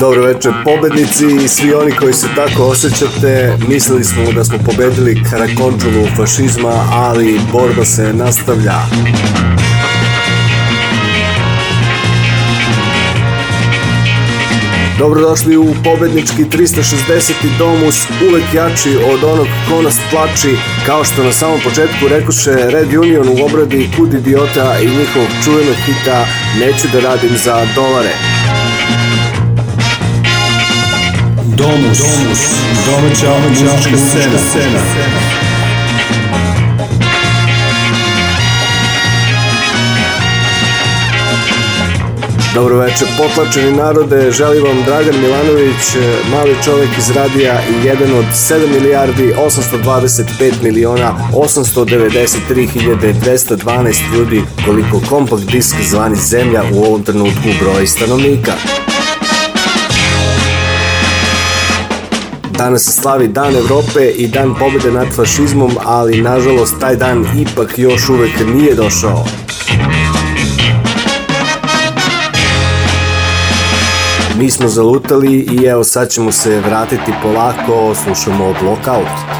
Dobro večer pobednici i svi oni koji se tako osjećate. Mislili smo da smo pobedili karakončulu fašizma, ali borba se nastavlja. Dobrodošli u pobednički 360. domus, uvek jači od onog ko nas plači, kao što na samom početku rekuše Red Union u obradi Kud idiota i njihovog čuvenog hita Neću da radim za dolare. Domus, Domus, domaća muzička scena. scena. Dobro večer, potlačeni narode, želim vam Dragan Milanović, mali čovjek iz radija i jedan od 7 milijardi 825 miliona 893 hiljade 212 ljudi koliko kompakt disk zvani Zemlja u ovom trenutku broji stanovnika. Danas se slavi Dan Evrope i Dan pobjede nad fašizmom, ali nažalost taj dan ipak još uvek nije došao. Mi smo zalutali i evo sad ćemo se vratiti polako, slušamo Blockout.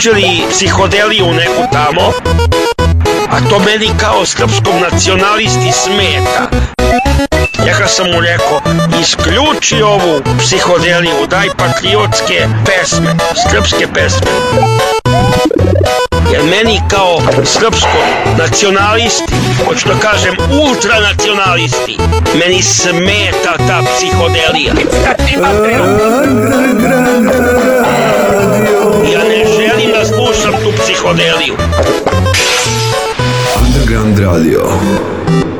uključili psihodeliju neku tamo, a to meni kao srpskom nacionalisti smeta. Ja kad sam mu rekao, isključi ovu psihodeliju, daj patriotske pesme, srpske pesme. Jer meni kao srpskom nacionalisti, hoću da kažem ultranacionalisti, meni smeta ta psihodelija. Underground Radio. Underground Radio.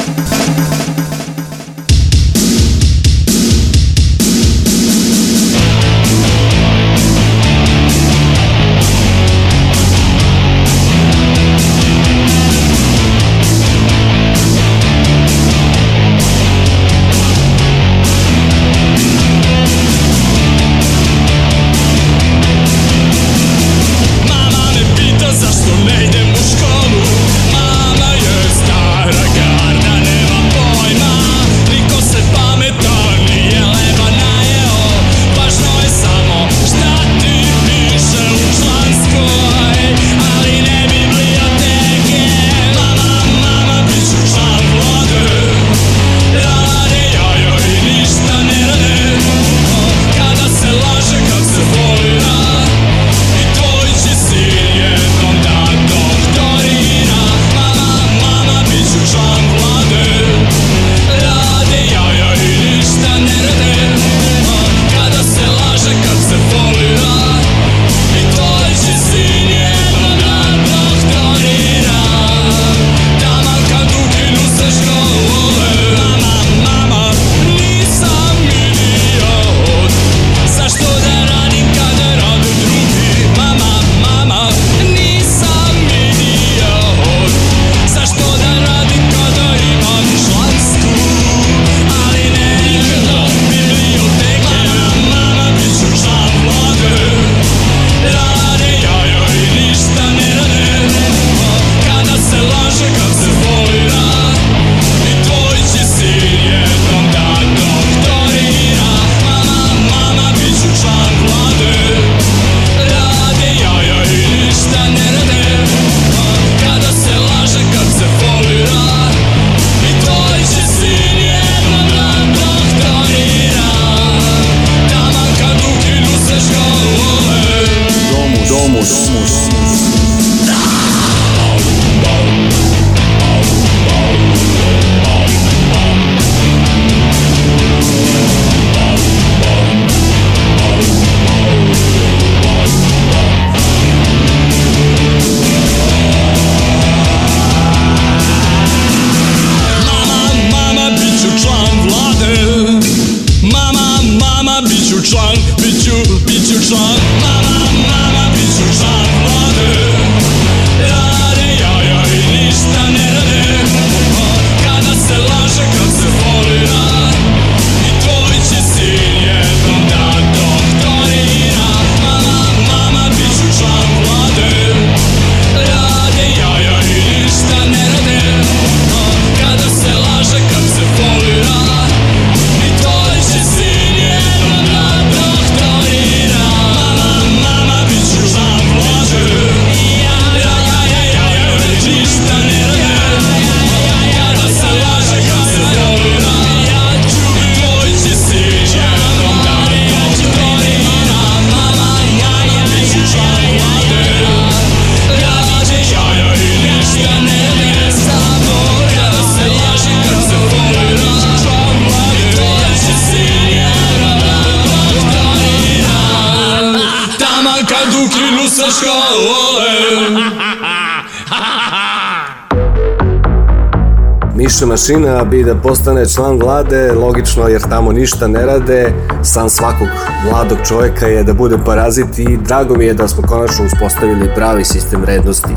mašina bi da postane član vlade, logično jer tamo ništa ne rade, san svakog mladog čovjeka je da bude parazit i drago mi je da smo konačno uspostavili pravi sistem vrednosti.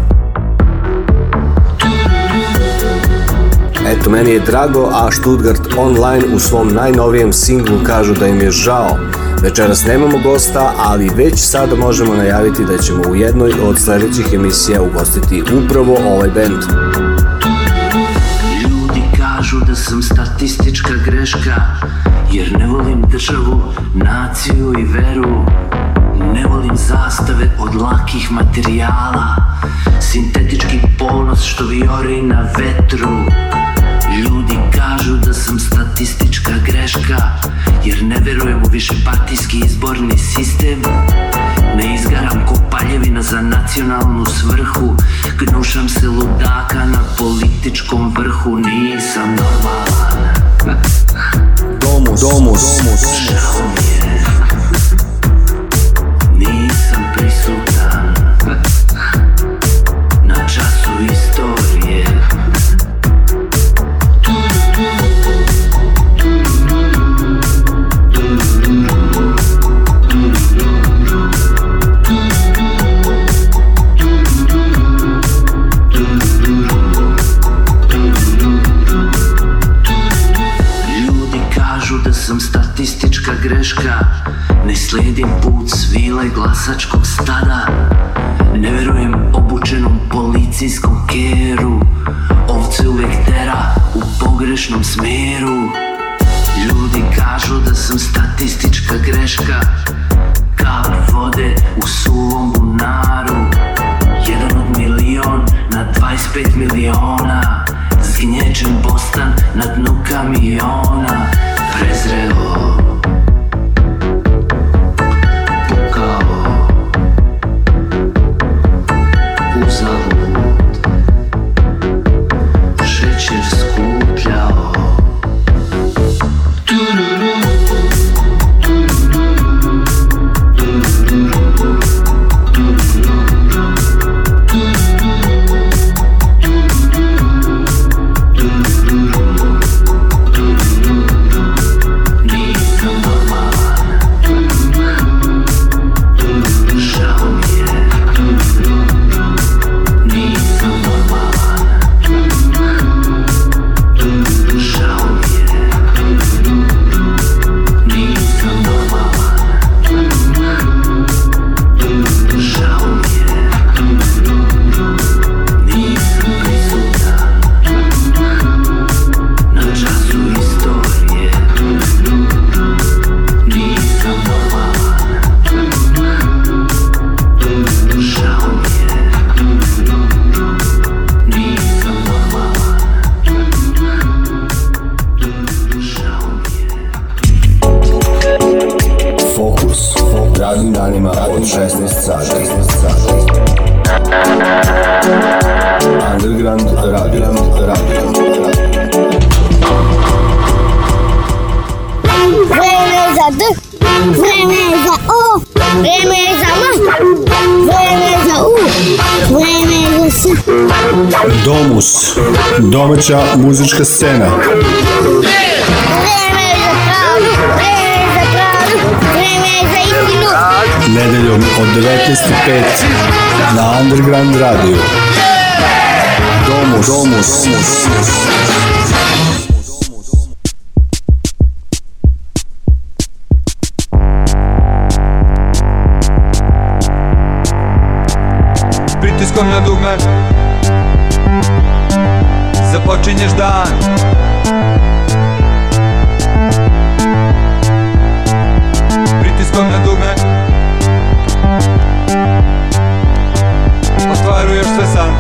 Eto, meni je drago, a Stuttgart Online u svom najnovijem singlu kažu da im je žao. Večeras nemamo gosta, ali već sada možemo najaviti da ćemo u jednoj od sledećih emisija ugostiti upravo ovaj bend. greška Jer ne volim državu, naciju i veru Ne volim zastave od lakih materijala Sintetički ponos što viori na vetru Ljudi kažu da sam statistička greška Jer ne verujem u više partijski izborni sistem Ne izgaram ko paljevina za nacionalnu svrhu Gnušam se ludaka na političkom vrhu Nisam normalan Domus, domus, domus. domus. greška Ne slijedim put svile glasačkog stada Ne verujem obučenom policijskom keru Ovce uvek tera u pogrešnom smeru Ljudi kažu da sam statistička greška Kap vode u suvom bunaru Jedan od milion na 25 miliona Zgnječen bostan na dnu kamiona Prezreo domaća muzička scena. Vreme vreme vreme za za za Nedeljom od 19.05 na Underground Radio. Domus. Domus. Domus. Pritiskom na dugme počinješ dan Pritiskom na dugme Ostvaruješ sve sam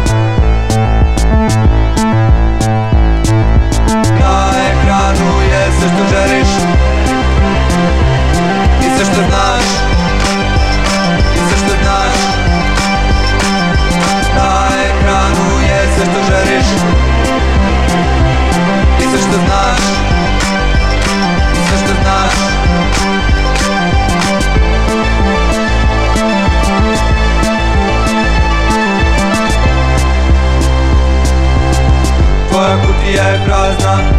Na ekranu je sve što želiš I sve što znaš I je prazna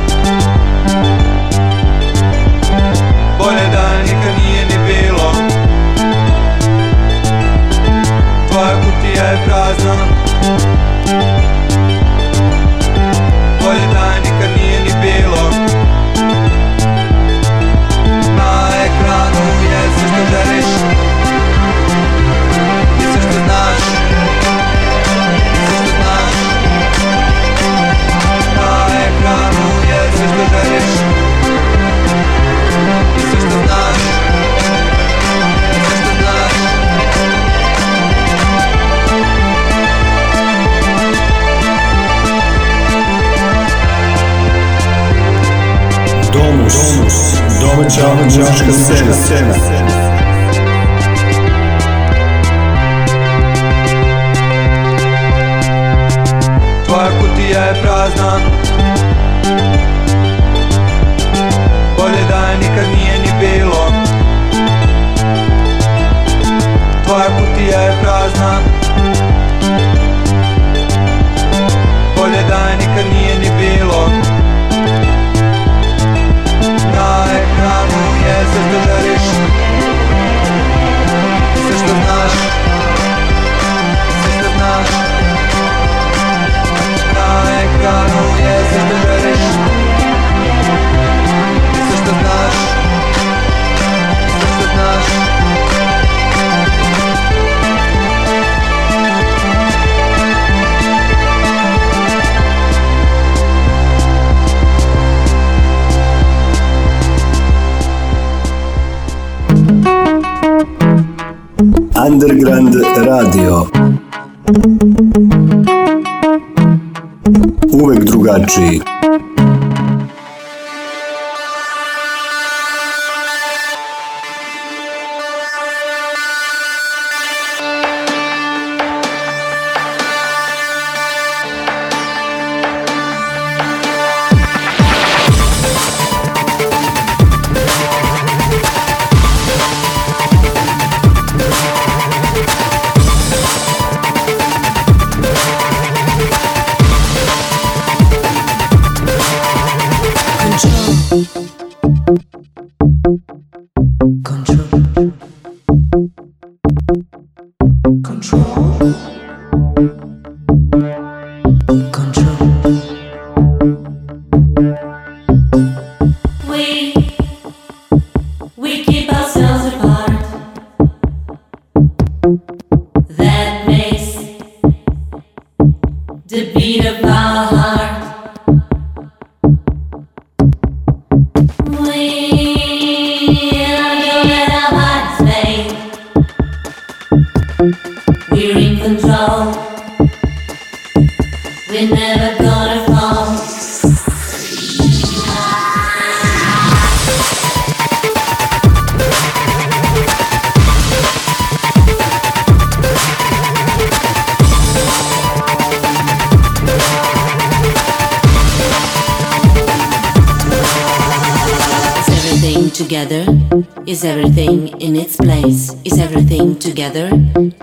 together? Is everything in its place? Is everything together?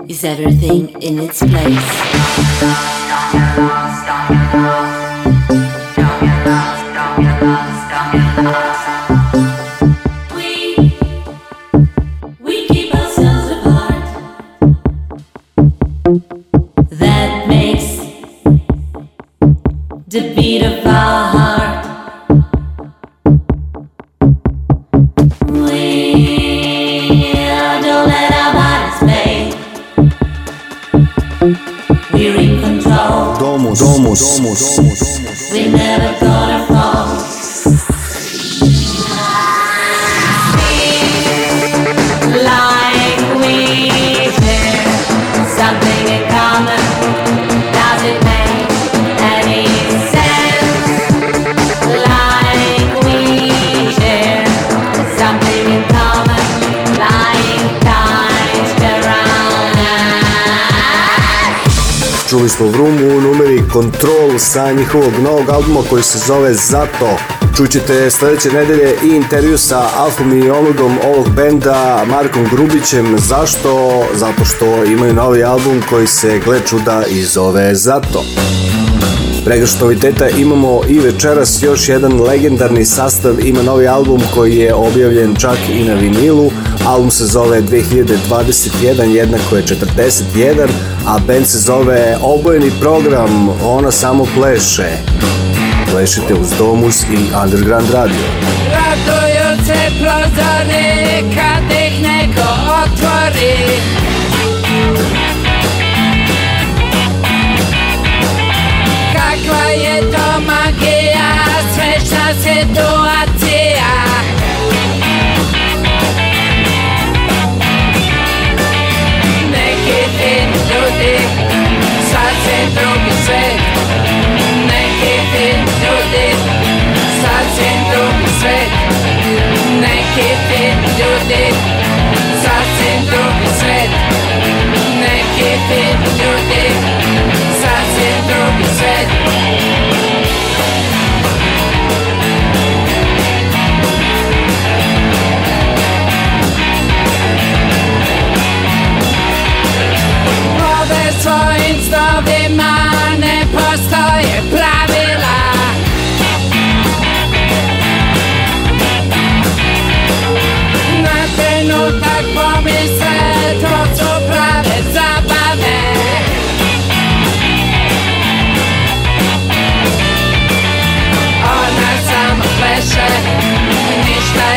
Is everything in its place? sa njihovog novog albuma koji se zove Zato. Čućete sledeće nedelje i intervju sa alfom i omegom ovog benda Markom Grubićem. Zašto? Zato što imaju novi album koji se gle čuda i zove Zato. što noviteta imamo i večeras još jedan legendarni sastav ima novi album koji je objavljen čak i na vinilu Album se zove 2021, jednako je 41, a band se zove Obojeni program, ona samo pleše. Plešite uz Domus i Underground Radio. Radujące prozore, kad ich neko otvori, Kakva je to magija, sve šta se tu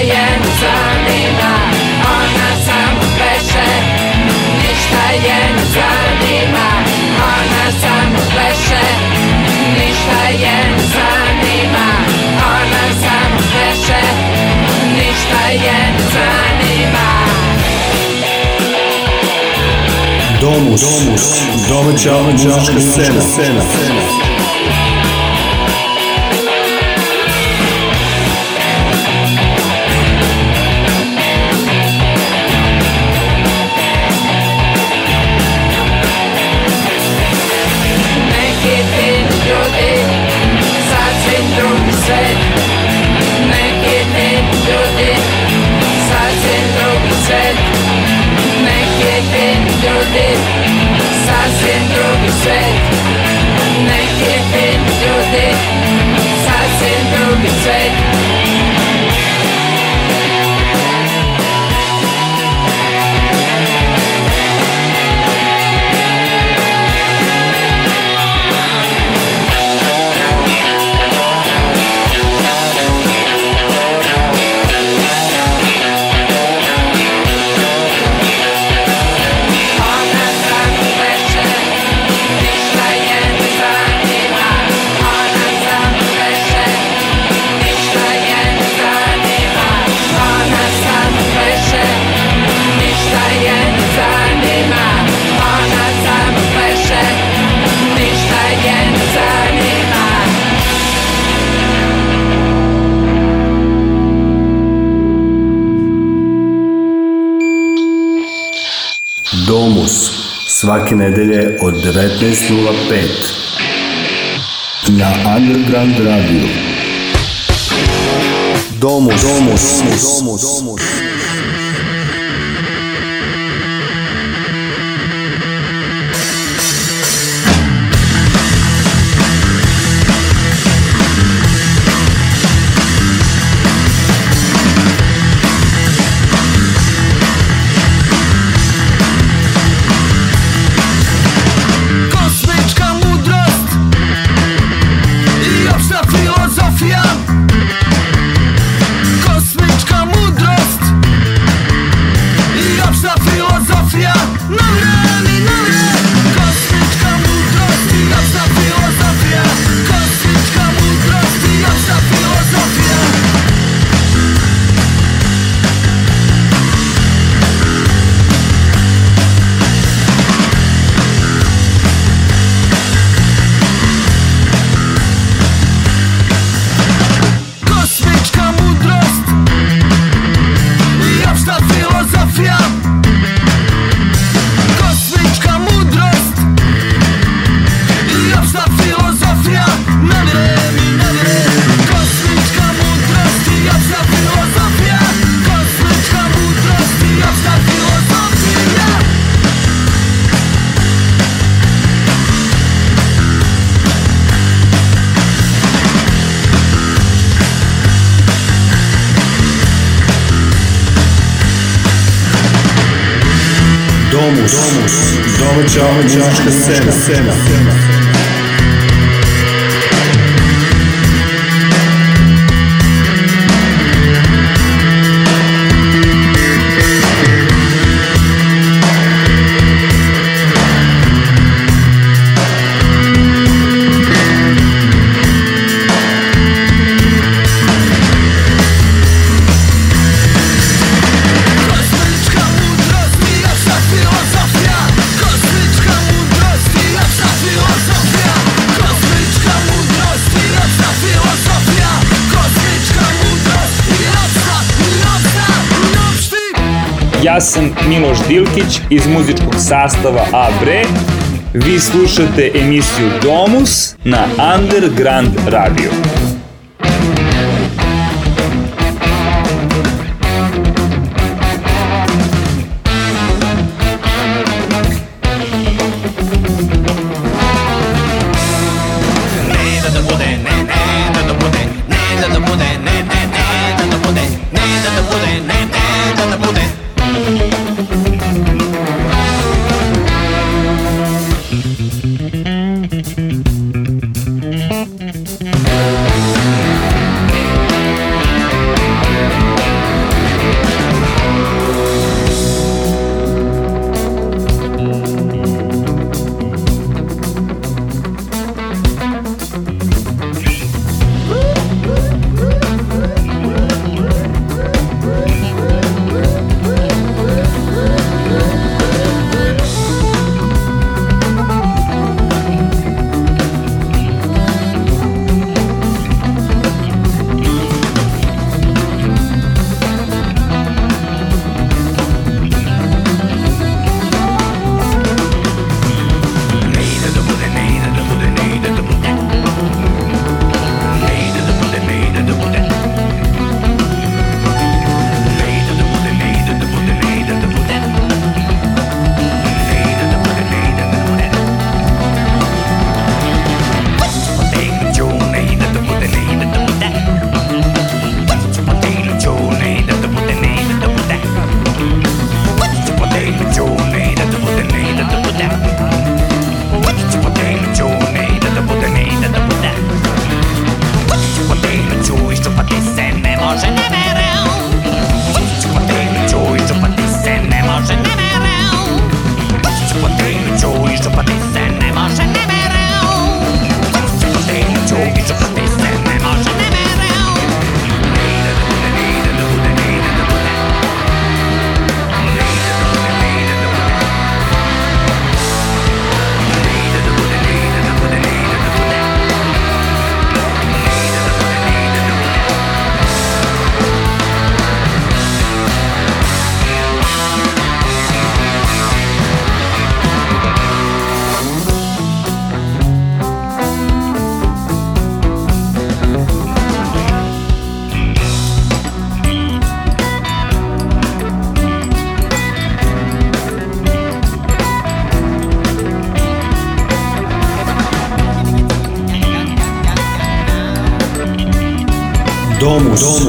je ne zanima Ona samo pleše Ništa je ne zanima Ona samo pleše Ništa je ne zanima Ona samo pleše Ništa je ne zanima Domus, Domus, domaća muzička scena. scena. 15.05 Na Underground Radio Domus Domus Domus, Domus. Listen Ja sam Miloš Dilkić iz muzičkog sastava Abre. Vi slušate emisiju Domus na Underground Radio.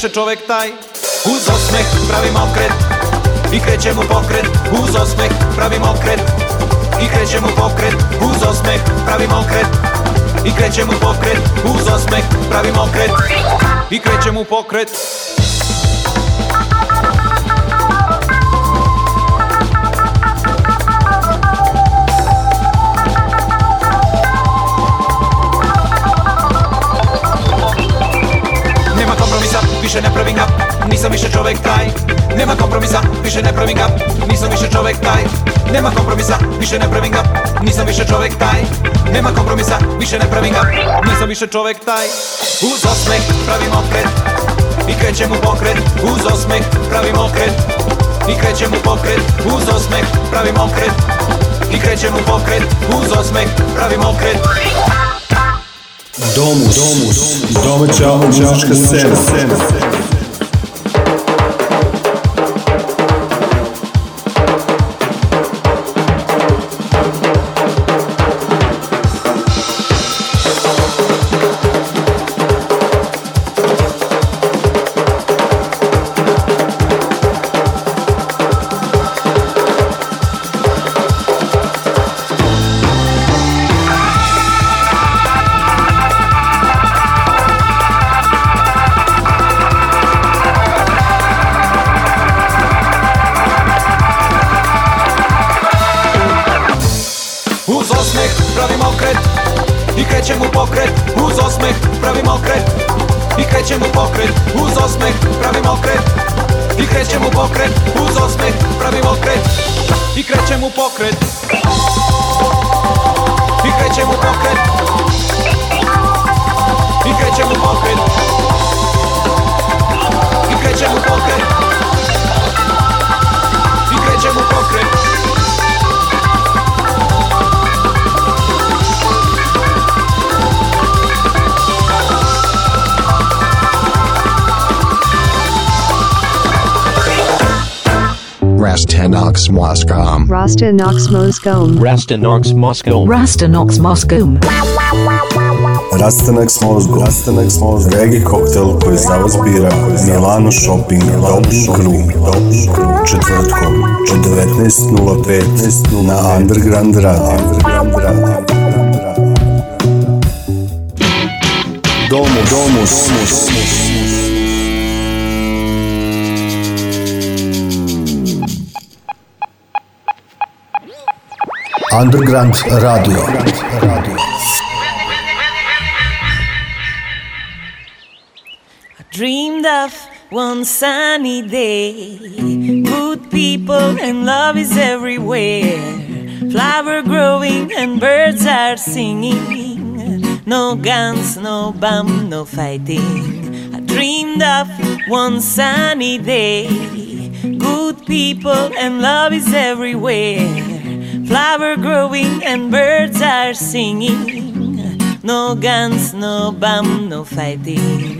piše čovek taj piše čovek taj Uz osmeh pravim okret I krećem u pokret Uz osmeh pravim okret I krećem u pokret Uz osmeh pravim okret I krećem u pokret Uz osmeh pravim okret Domus, domus, domaća muzička scena. Rastanox Moscombe. Rastanox Moscombe. Rastanox Moscombe. Rastanak s mozgom. Rastanak s mozgom. Regi koktel koji za vas bira. Milano Shopping. Dobri krug. Dobri krug. Četvrtkom. 19.05. Na Underground Radio. Underground Radio. Domus. Domus. Domus. Underground Radio. I dreamed of one sunny day. Good people and love is everywhere. Flower growing and birds are singing. No guns, no bomb, no fighting. I dreamed of one sunny day. Good people and love is everywhere flower growing and birds are singing. No guns, no bomb, no fighting,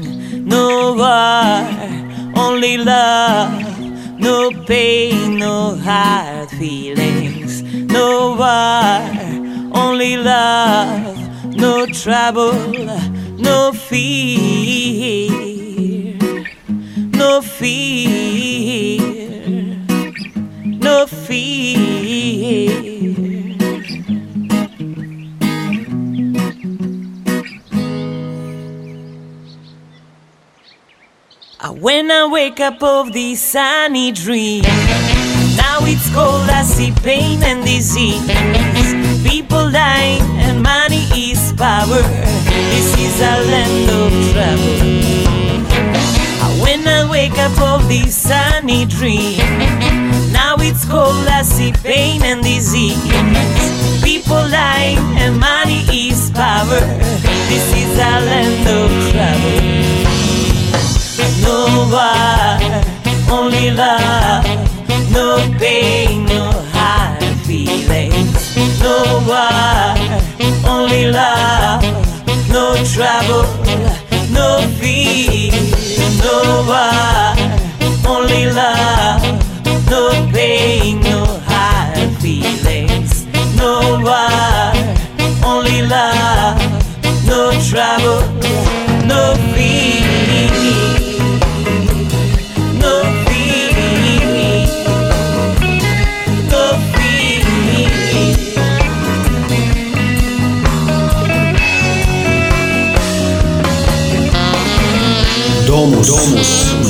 no war, only love. No pain, no hard feelings, no war, only love. No trouble, no fear, no fear, no fear. When I wake up of this sunny dream, now it's cold, I see pain and disease. People dying and money is power. This is a land of trouble. When I wake up of this sunny dream, now it's cold, I see pain and disease. People dying and money is power. This is a land of trouble no war, only love, no pain, no hard feelings. No war, only love, no trouble, no fear. No war, only love, no pain, no hard feelings. No war, only love.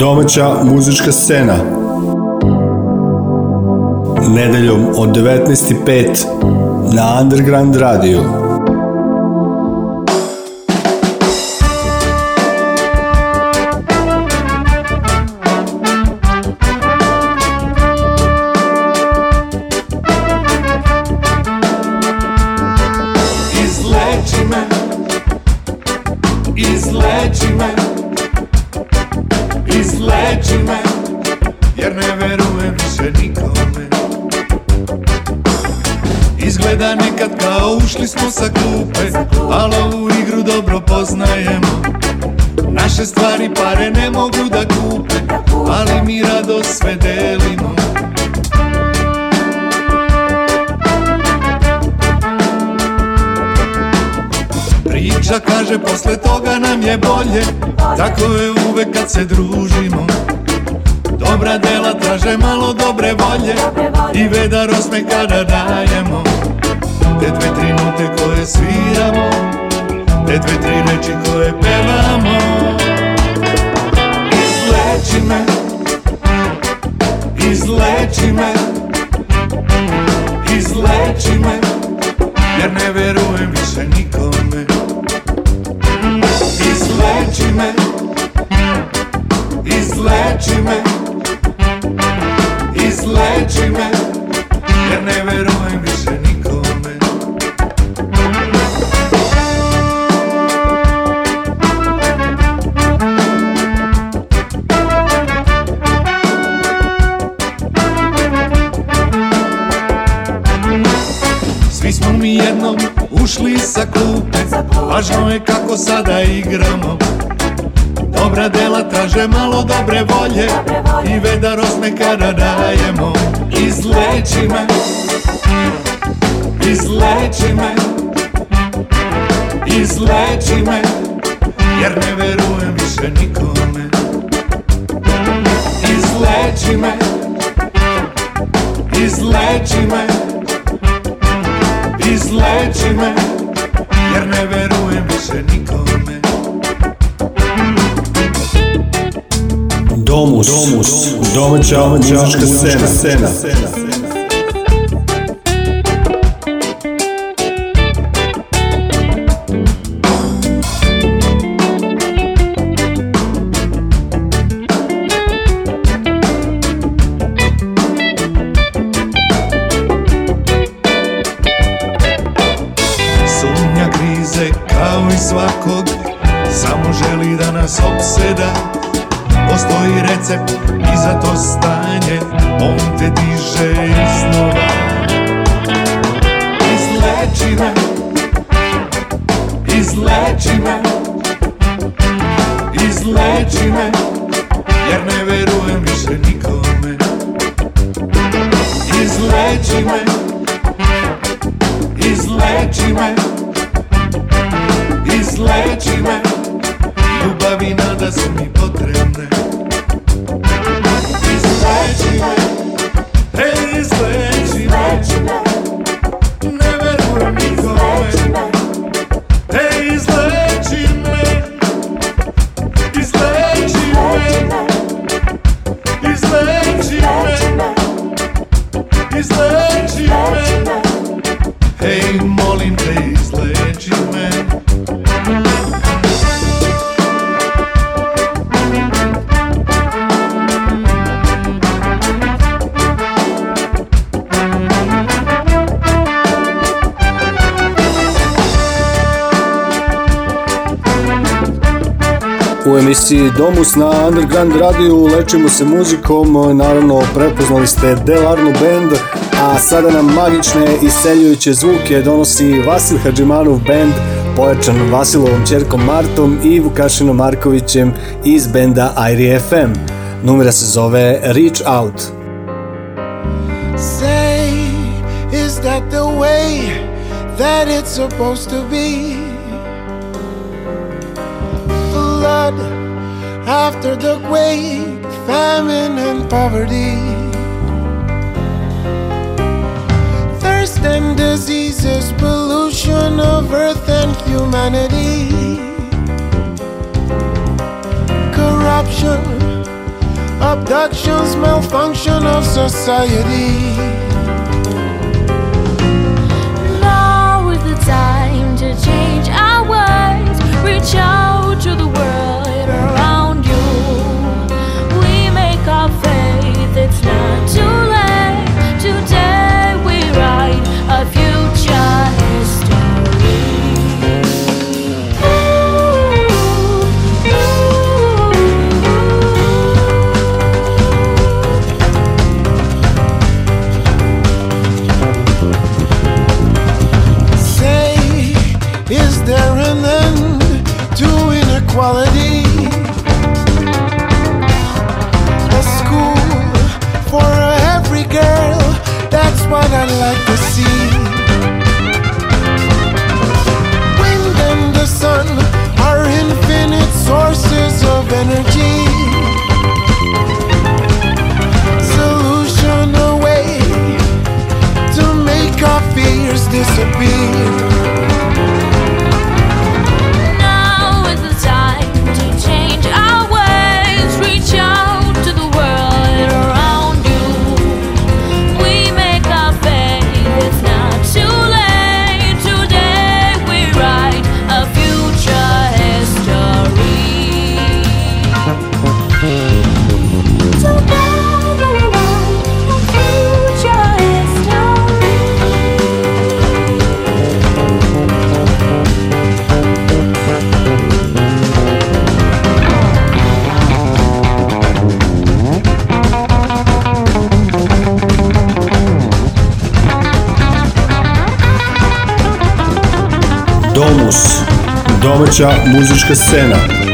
Domaća muzička scena Nedeljom od 19.05 na Underground radiju kad se družimo Dobra dela traže malo dobre volje I vedar osme kada premalo dobre volje I vedaros nekada dajemo Izleči me Izleči me Izleči me Jer ne verujem više nikome Izleči me Izleči me Izleči me Jer ne verujem više nikome Domus, Domus, domaća, domaća muzička scena. scena. accept Domus na Underground radiju, lečimo se muzikom, naravno prepoznali ste Del Delarnu band, a sada nam magične i iseljujuće zvuke donosi Vasil Hadžimanov band, pojačan Vasilovom čerkom Martom i Vukašinom Markovićem iz benda Airi FM. Numera se zove Reach Out. Say, is that the way that it's supposed to be? famine and poverty, thirst and diseases, pollution of earth and humanity, corruption, abductions, malfunction of society. Now is the time to change our ways, reach out to the world. not to Polska cena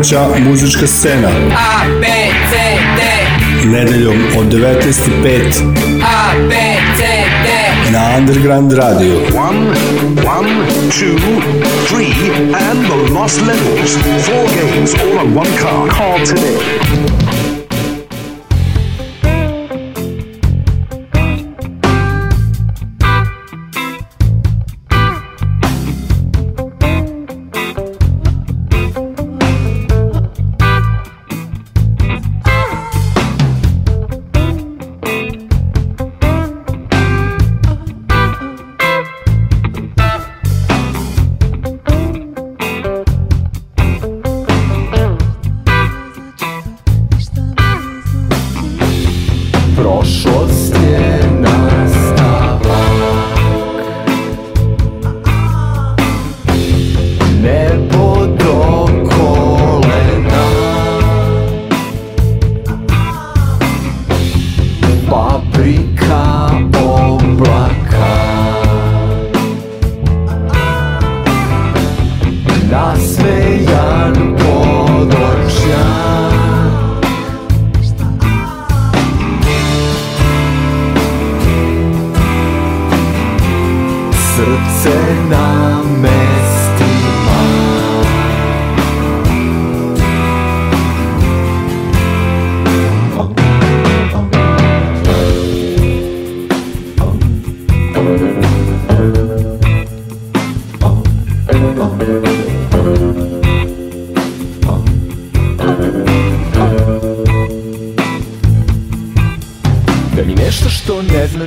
domaća muzička scena. A, B, C, D. Nedeljom od 19.05. A, B, C, D. Na Underground Radio. and the lost levels. Four games all on one card. Call today.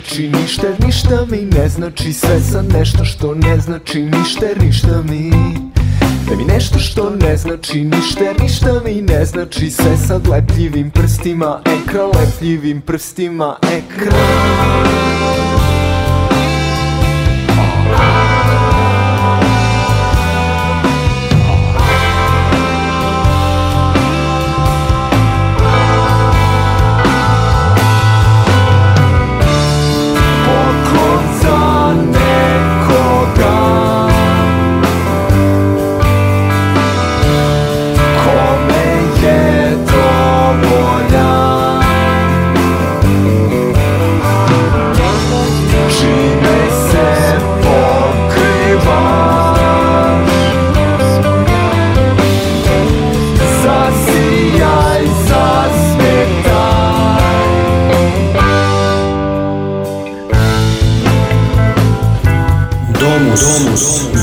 znači ništa, ništa mi ne znači Sve sam nešto što ne znači ništa, ništa mi Ne da mi nešto što ne znači ništa, ništa mi ne znači Sve sa lepljivim prstima ekra, lepljivim prstima ekra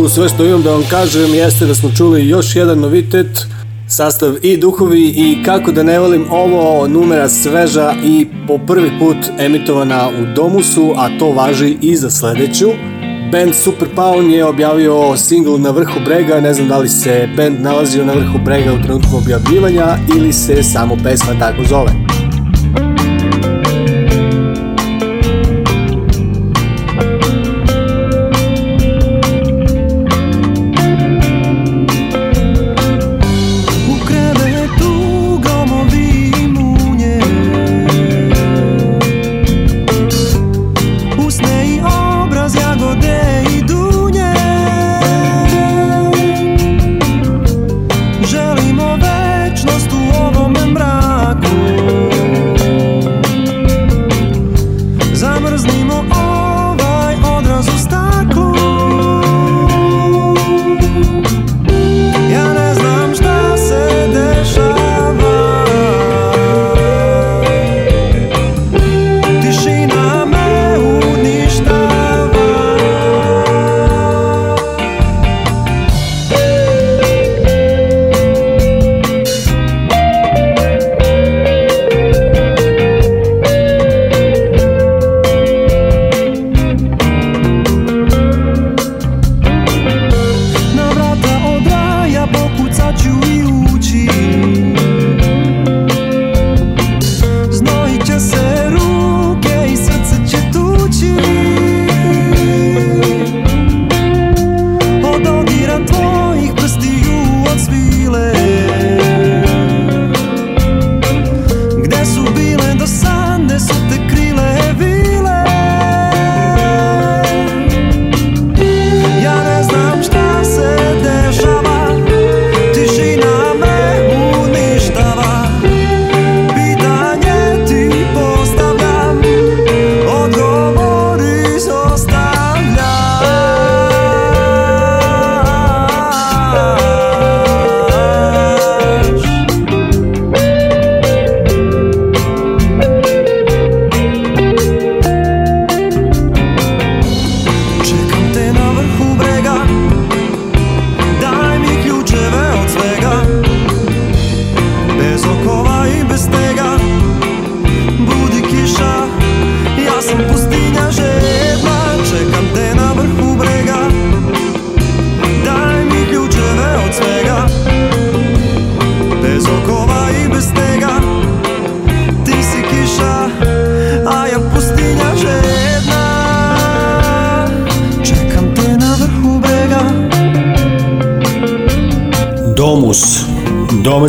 ovako sve što imam da vam kažem jeste da smo čuli još jedan novitet, sastav i duhovi i kako da ne volim ovo numera sveža i po prvi put emitovana u Domusu, a to važi i za sledeću. Band Super Pound je objavio singl na vrhu brega, ne znam da li se band nalazio na vrhu brega u trenutku objavljivanja ili se samo pesma tako zove.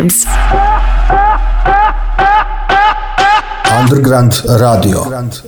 vibes. Underground Radio. Underground.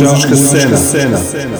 muzička scena.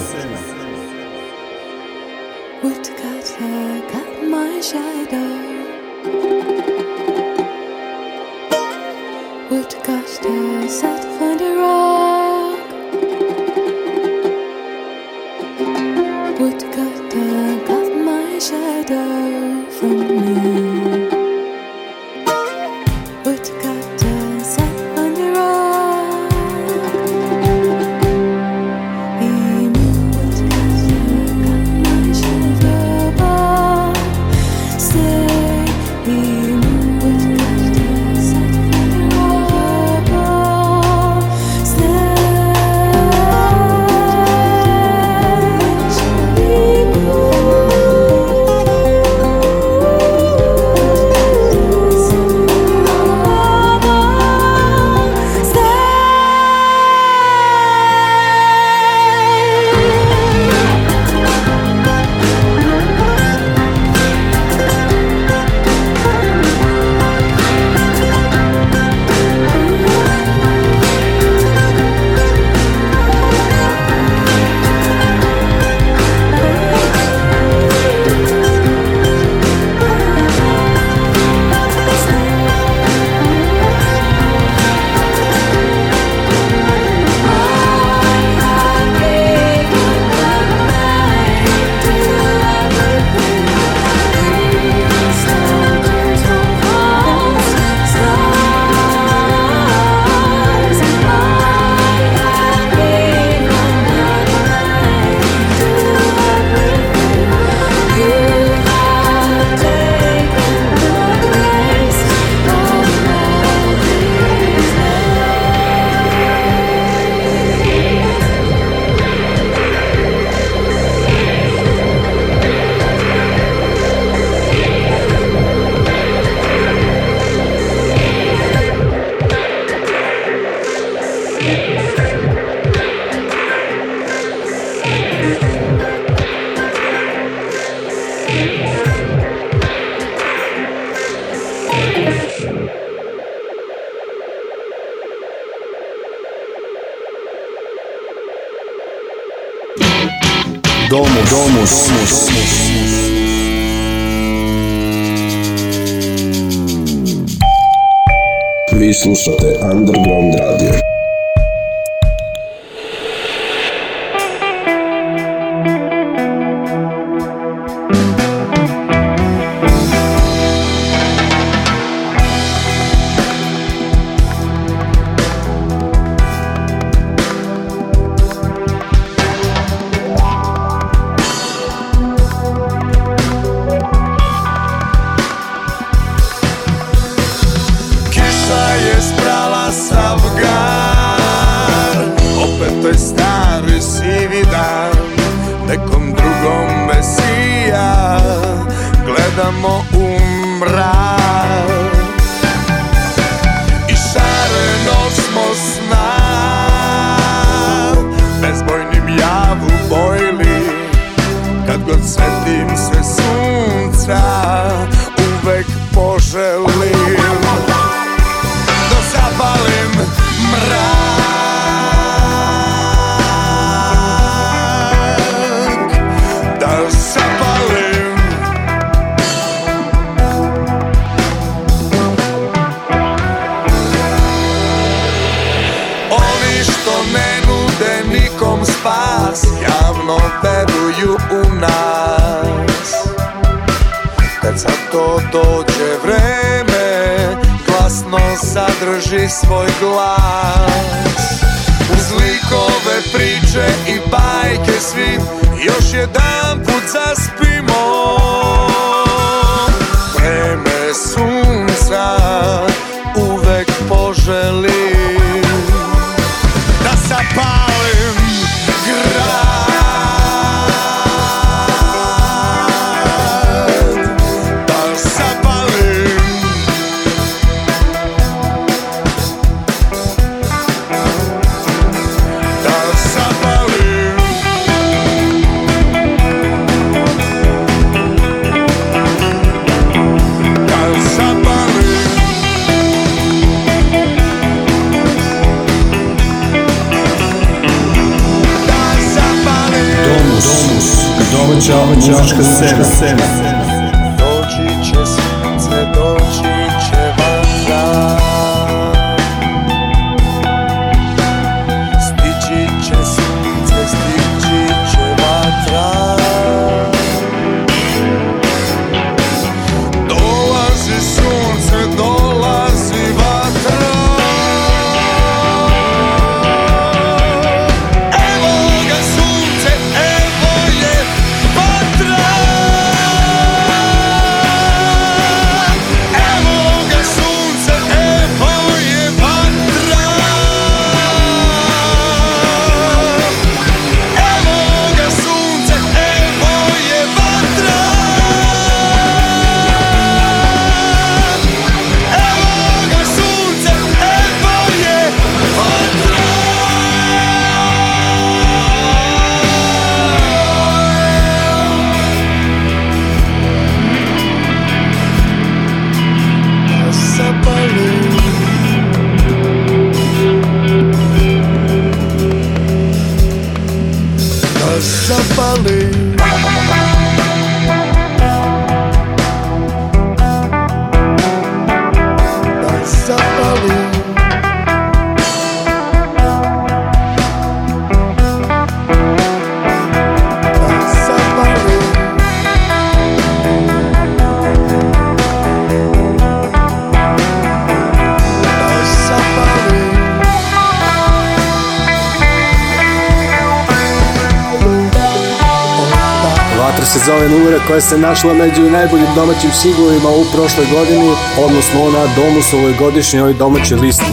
se našla među najboljim domaćim singlovima u prošloj godini, odnosno na Domusovoj godišnjoj domaćoj listi.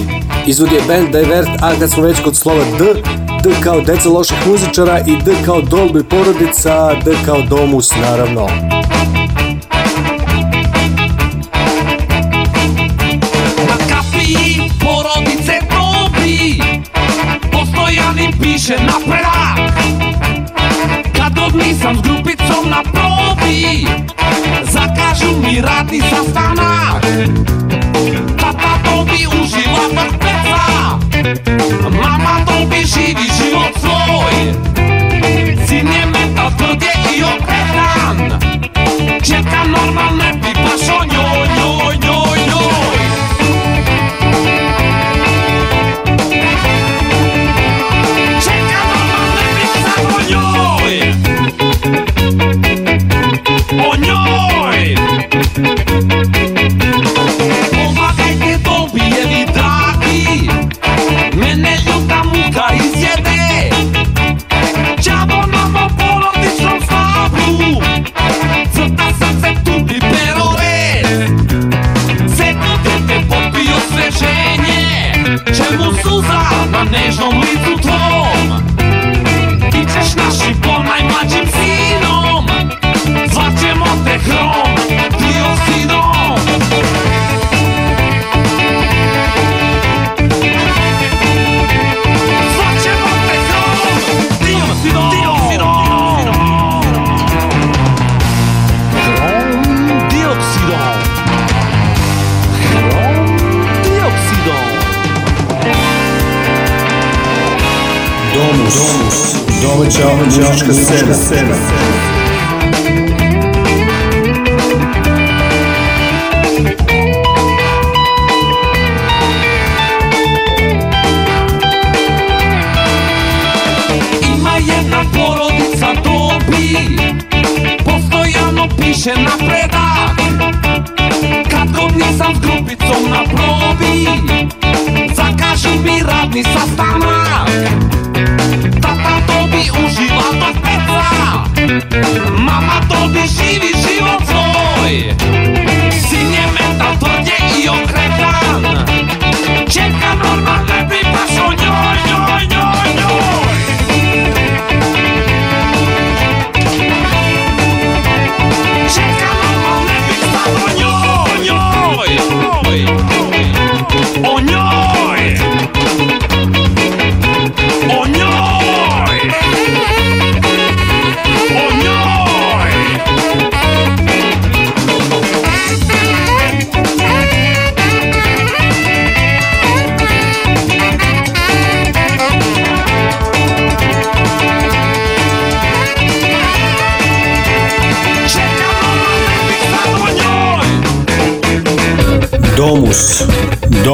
Izvod je band Divert, a kad smo već kod slova D, D kao deca loših muzičara i D kao dolbi porodica, D kao domus naravno. Madison. Thank you.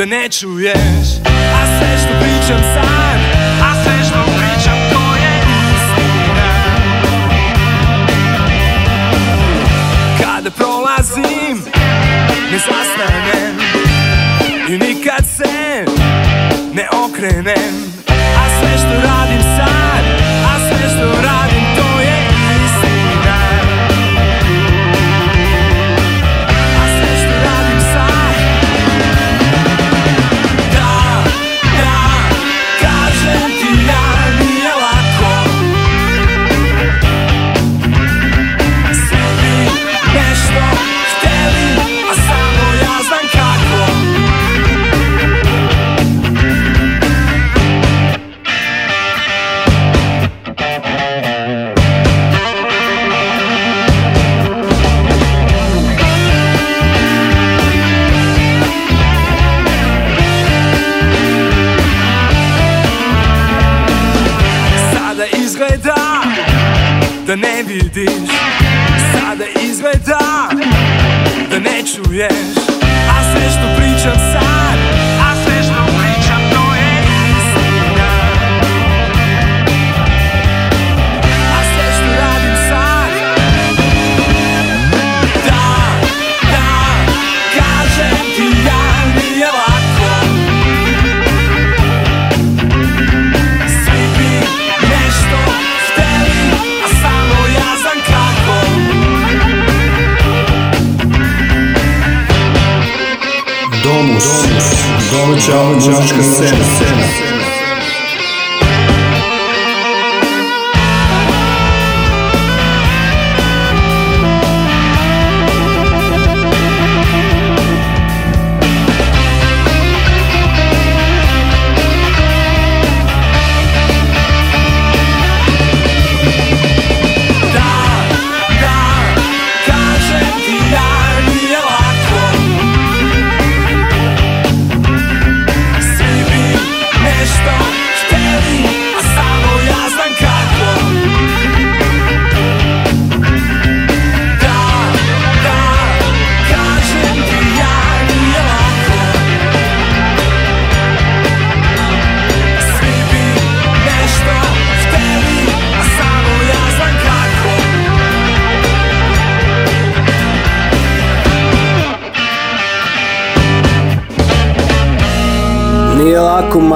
的那主演。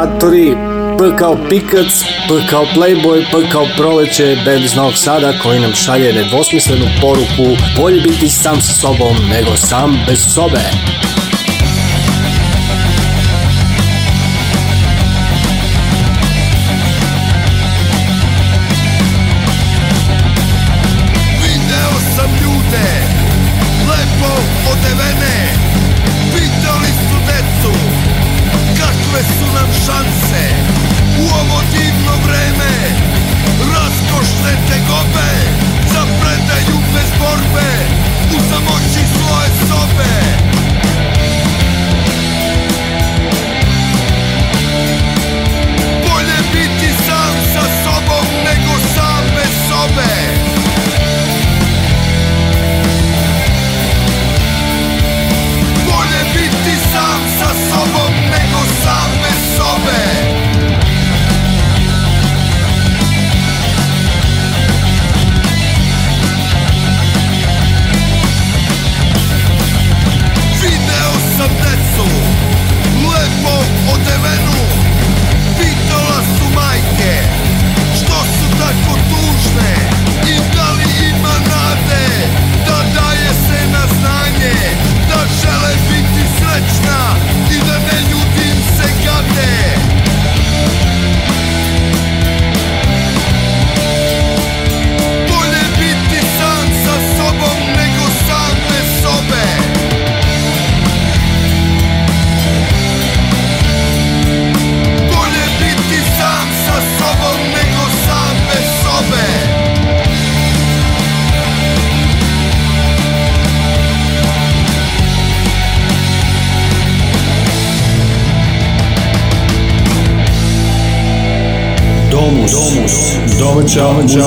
Predatori, P kao Pikac, P kao Playboy, P kao Proleće, band iz Novog Sada koji nam šalje nedvosmislenu poruku bolje biti sam sa sobom nego sam bez sobe.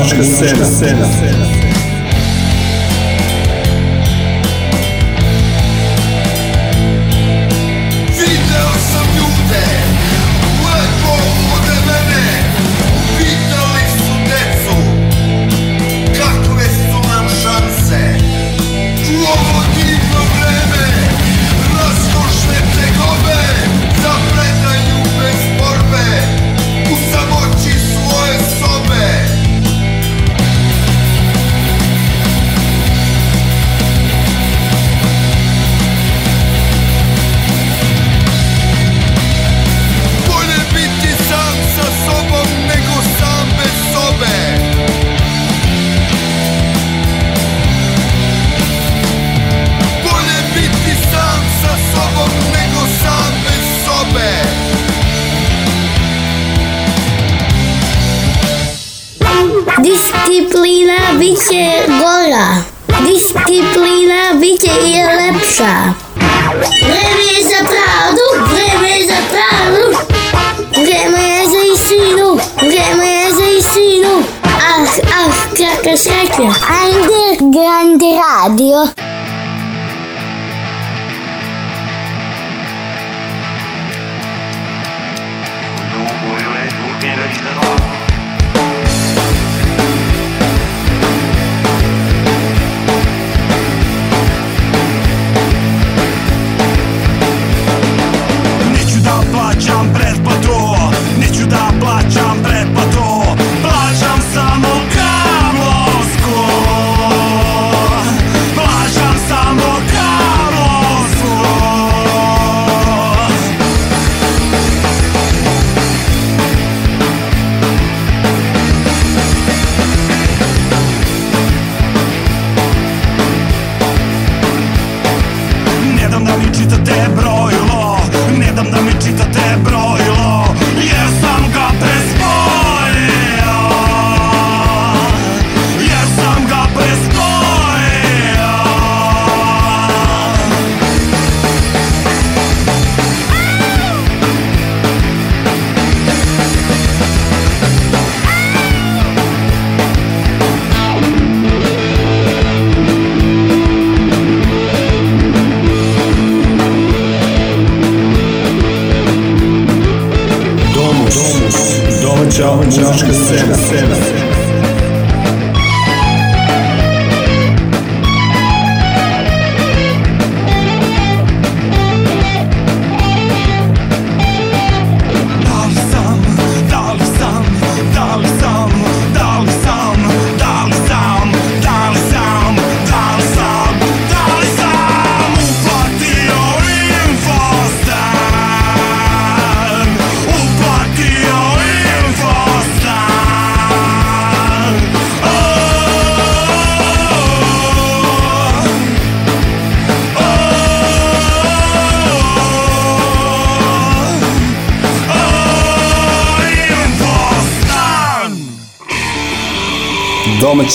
Fernando cena. Sena. Disciplina bit će gora. Disciplina bit će i lepša. Vreme je za pravdu, vreme je za pravdu. Vreme je za istinu, vreme je za istinu. Ah, ah, kakva sreća. Ande Grande Radio.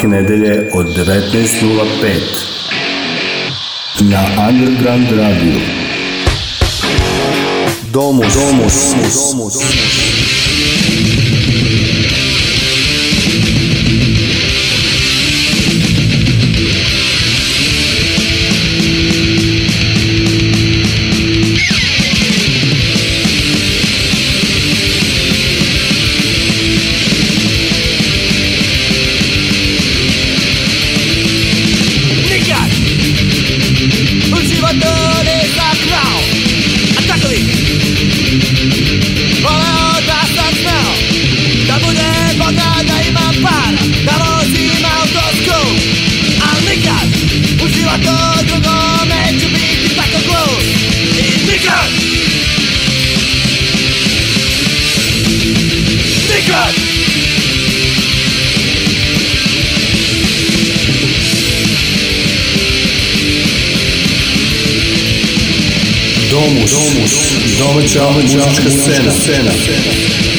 svake nedelje od 19.05 na Underground Radio. Domus, domus, domus, domus. domus. domaća muzička scena. scena.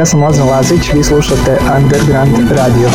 Ja sam Ozan Lazić, vi slušate Underground Radio.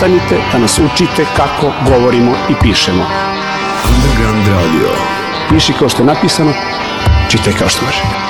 ostanite da nas učite kako govorimo i pišemo. Underground Radio. Piši kao što je napisano, čitaj kao što možeš.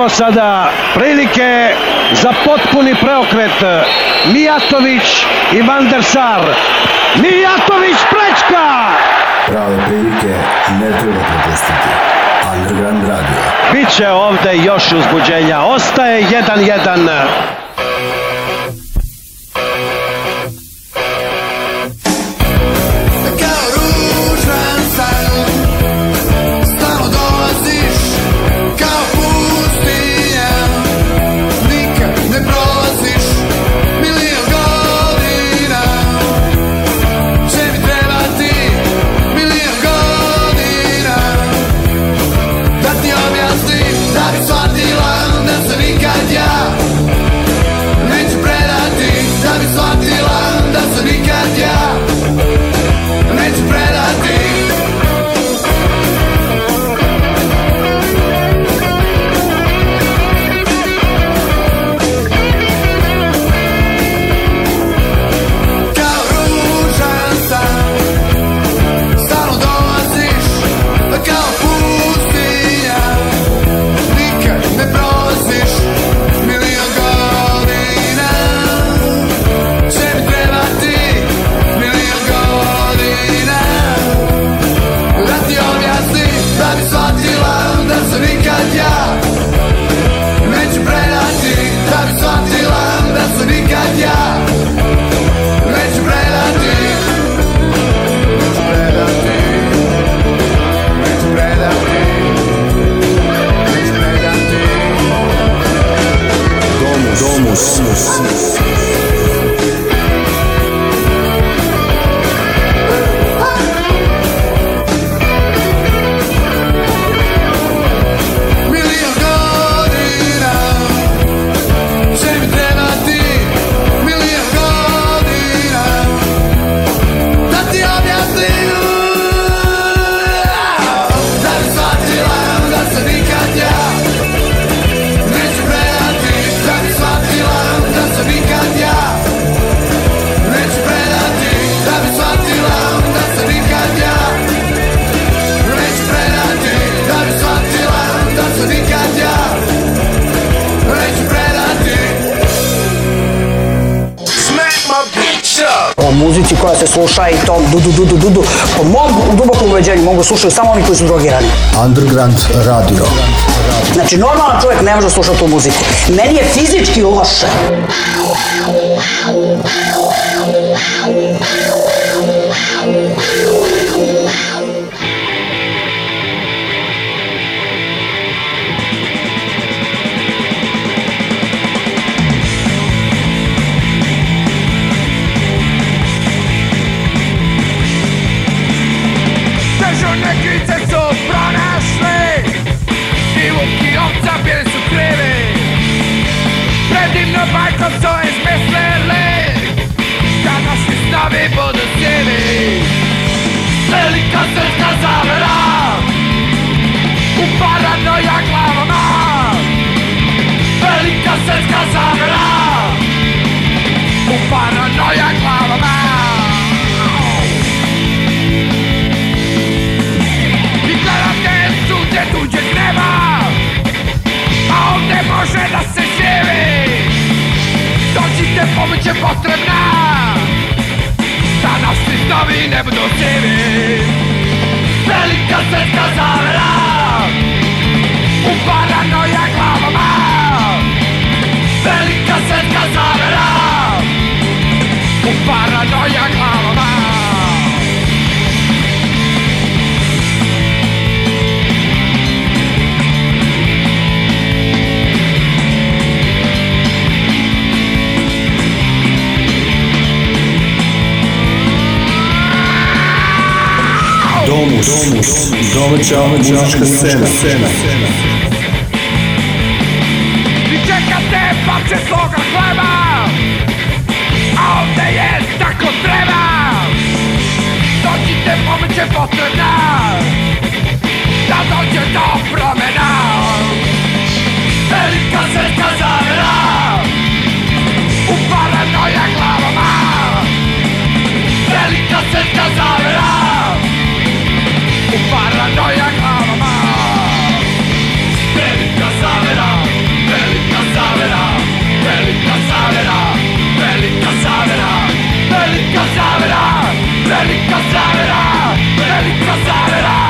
Imamo sada prilike za potpuni preokret. Mijatović i Van der Sar. Mijatović prečka! Prave prilike ne treba propustiti. Underground Radio. Biće ovde još uzbuđenja. Ostaje 1-1. slušaju samo oni koji su drogirani. Underground radio. Znači, normalan čovjek ne može slušati tu muziku. Meni je fizički loše. Domus, domaća muzička scena. I čekate papče svoga hleba, a ovde je tako treba. ti pomoć je potrebna, da dođe do promena. Velika svetska zavera, uparano je glavama. Velika svetska zavera, zavera, velika zavera, velika zavera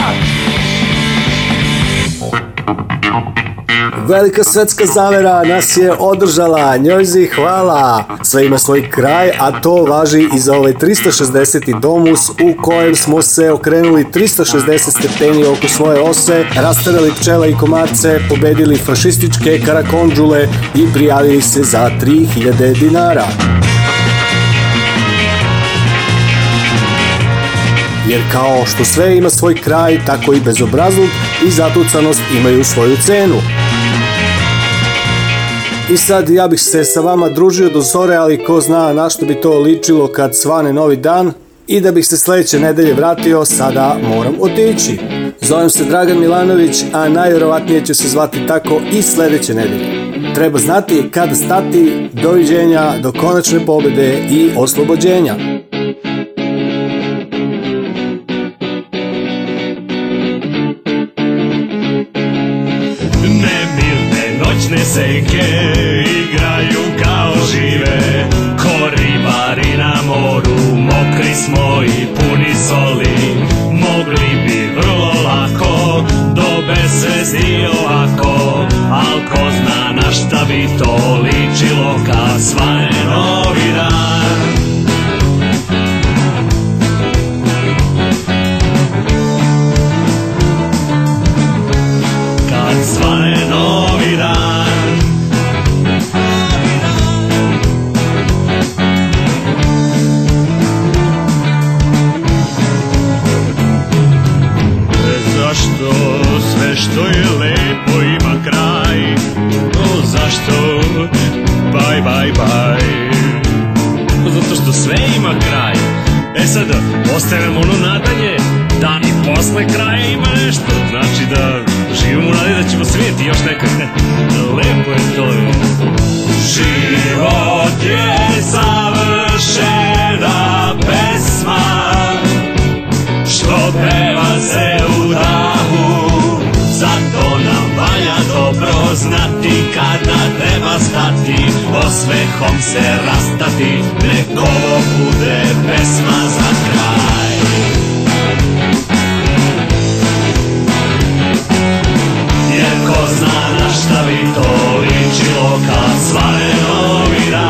Velika svetska zavera nas je održala, njoj zi hvala. Sve ima svoj kraj, a to važi i za ovaj 360. domus u kojem smo se okrenuli 360 stepeni oko svoje ose, rastarali pčela i komarce, pobedili fašističke karakondžule i prijavili se za 3000 dinara. jer kao što sve ima svoj kraj, tako i bezobrazluk i zatucanost imaju svoju cenu. I sad ja bih se sa vama družio do zore, ali ko zna na što bi to ličilo kad svane novi dan i da bih se sledeće nedelje vratio, sada moram otići. Zovem se Dragan Milanović, a najverovatnije će se zvati tako i sledeće nedelje. Treba znati kada stati, doviđenja, do konačne pobede i oslobođenja. Božićne seke igraju kao žive Ko ribari na moru, mokri smo i puni soli Mogli bi vrlo lako do besvesti ovako Al ko zna na šta bi to ličilo kad svane novi dan to Bye, bye, bye Zato što sve ima kraj E sad, ostaje nam ono nadanje Da ni posle kraja ima nešto Znači da živimo u nadi da ćemo svijeti još nekad Lepo je to je Život je savršena pesma Što peva se u dahu Zato nam valja dobro znati Kada treba stati, osmehom se rastati Nek ovo bude pesma za kraj Jer ko zna na šta bi to ličilo Kad svareno mi da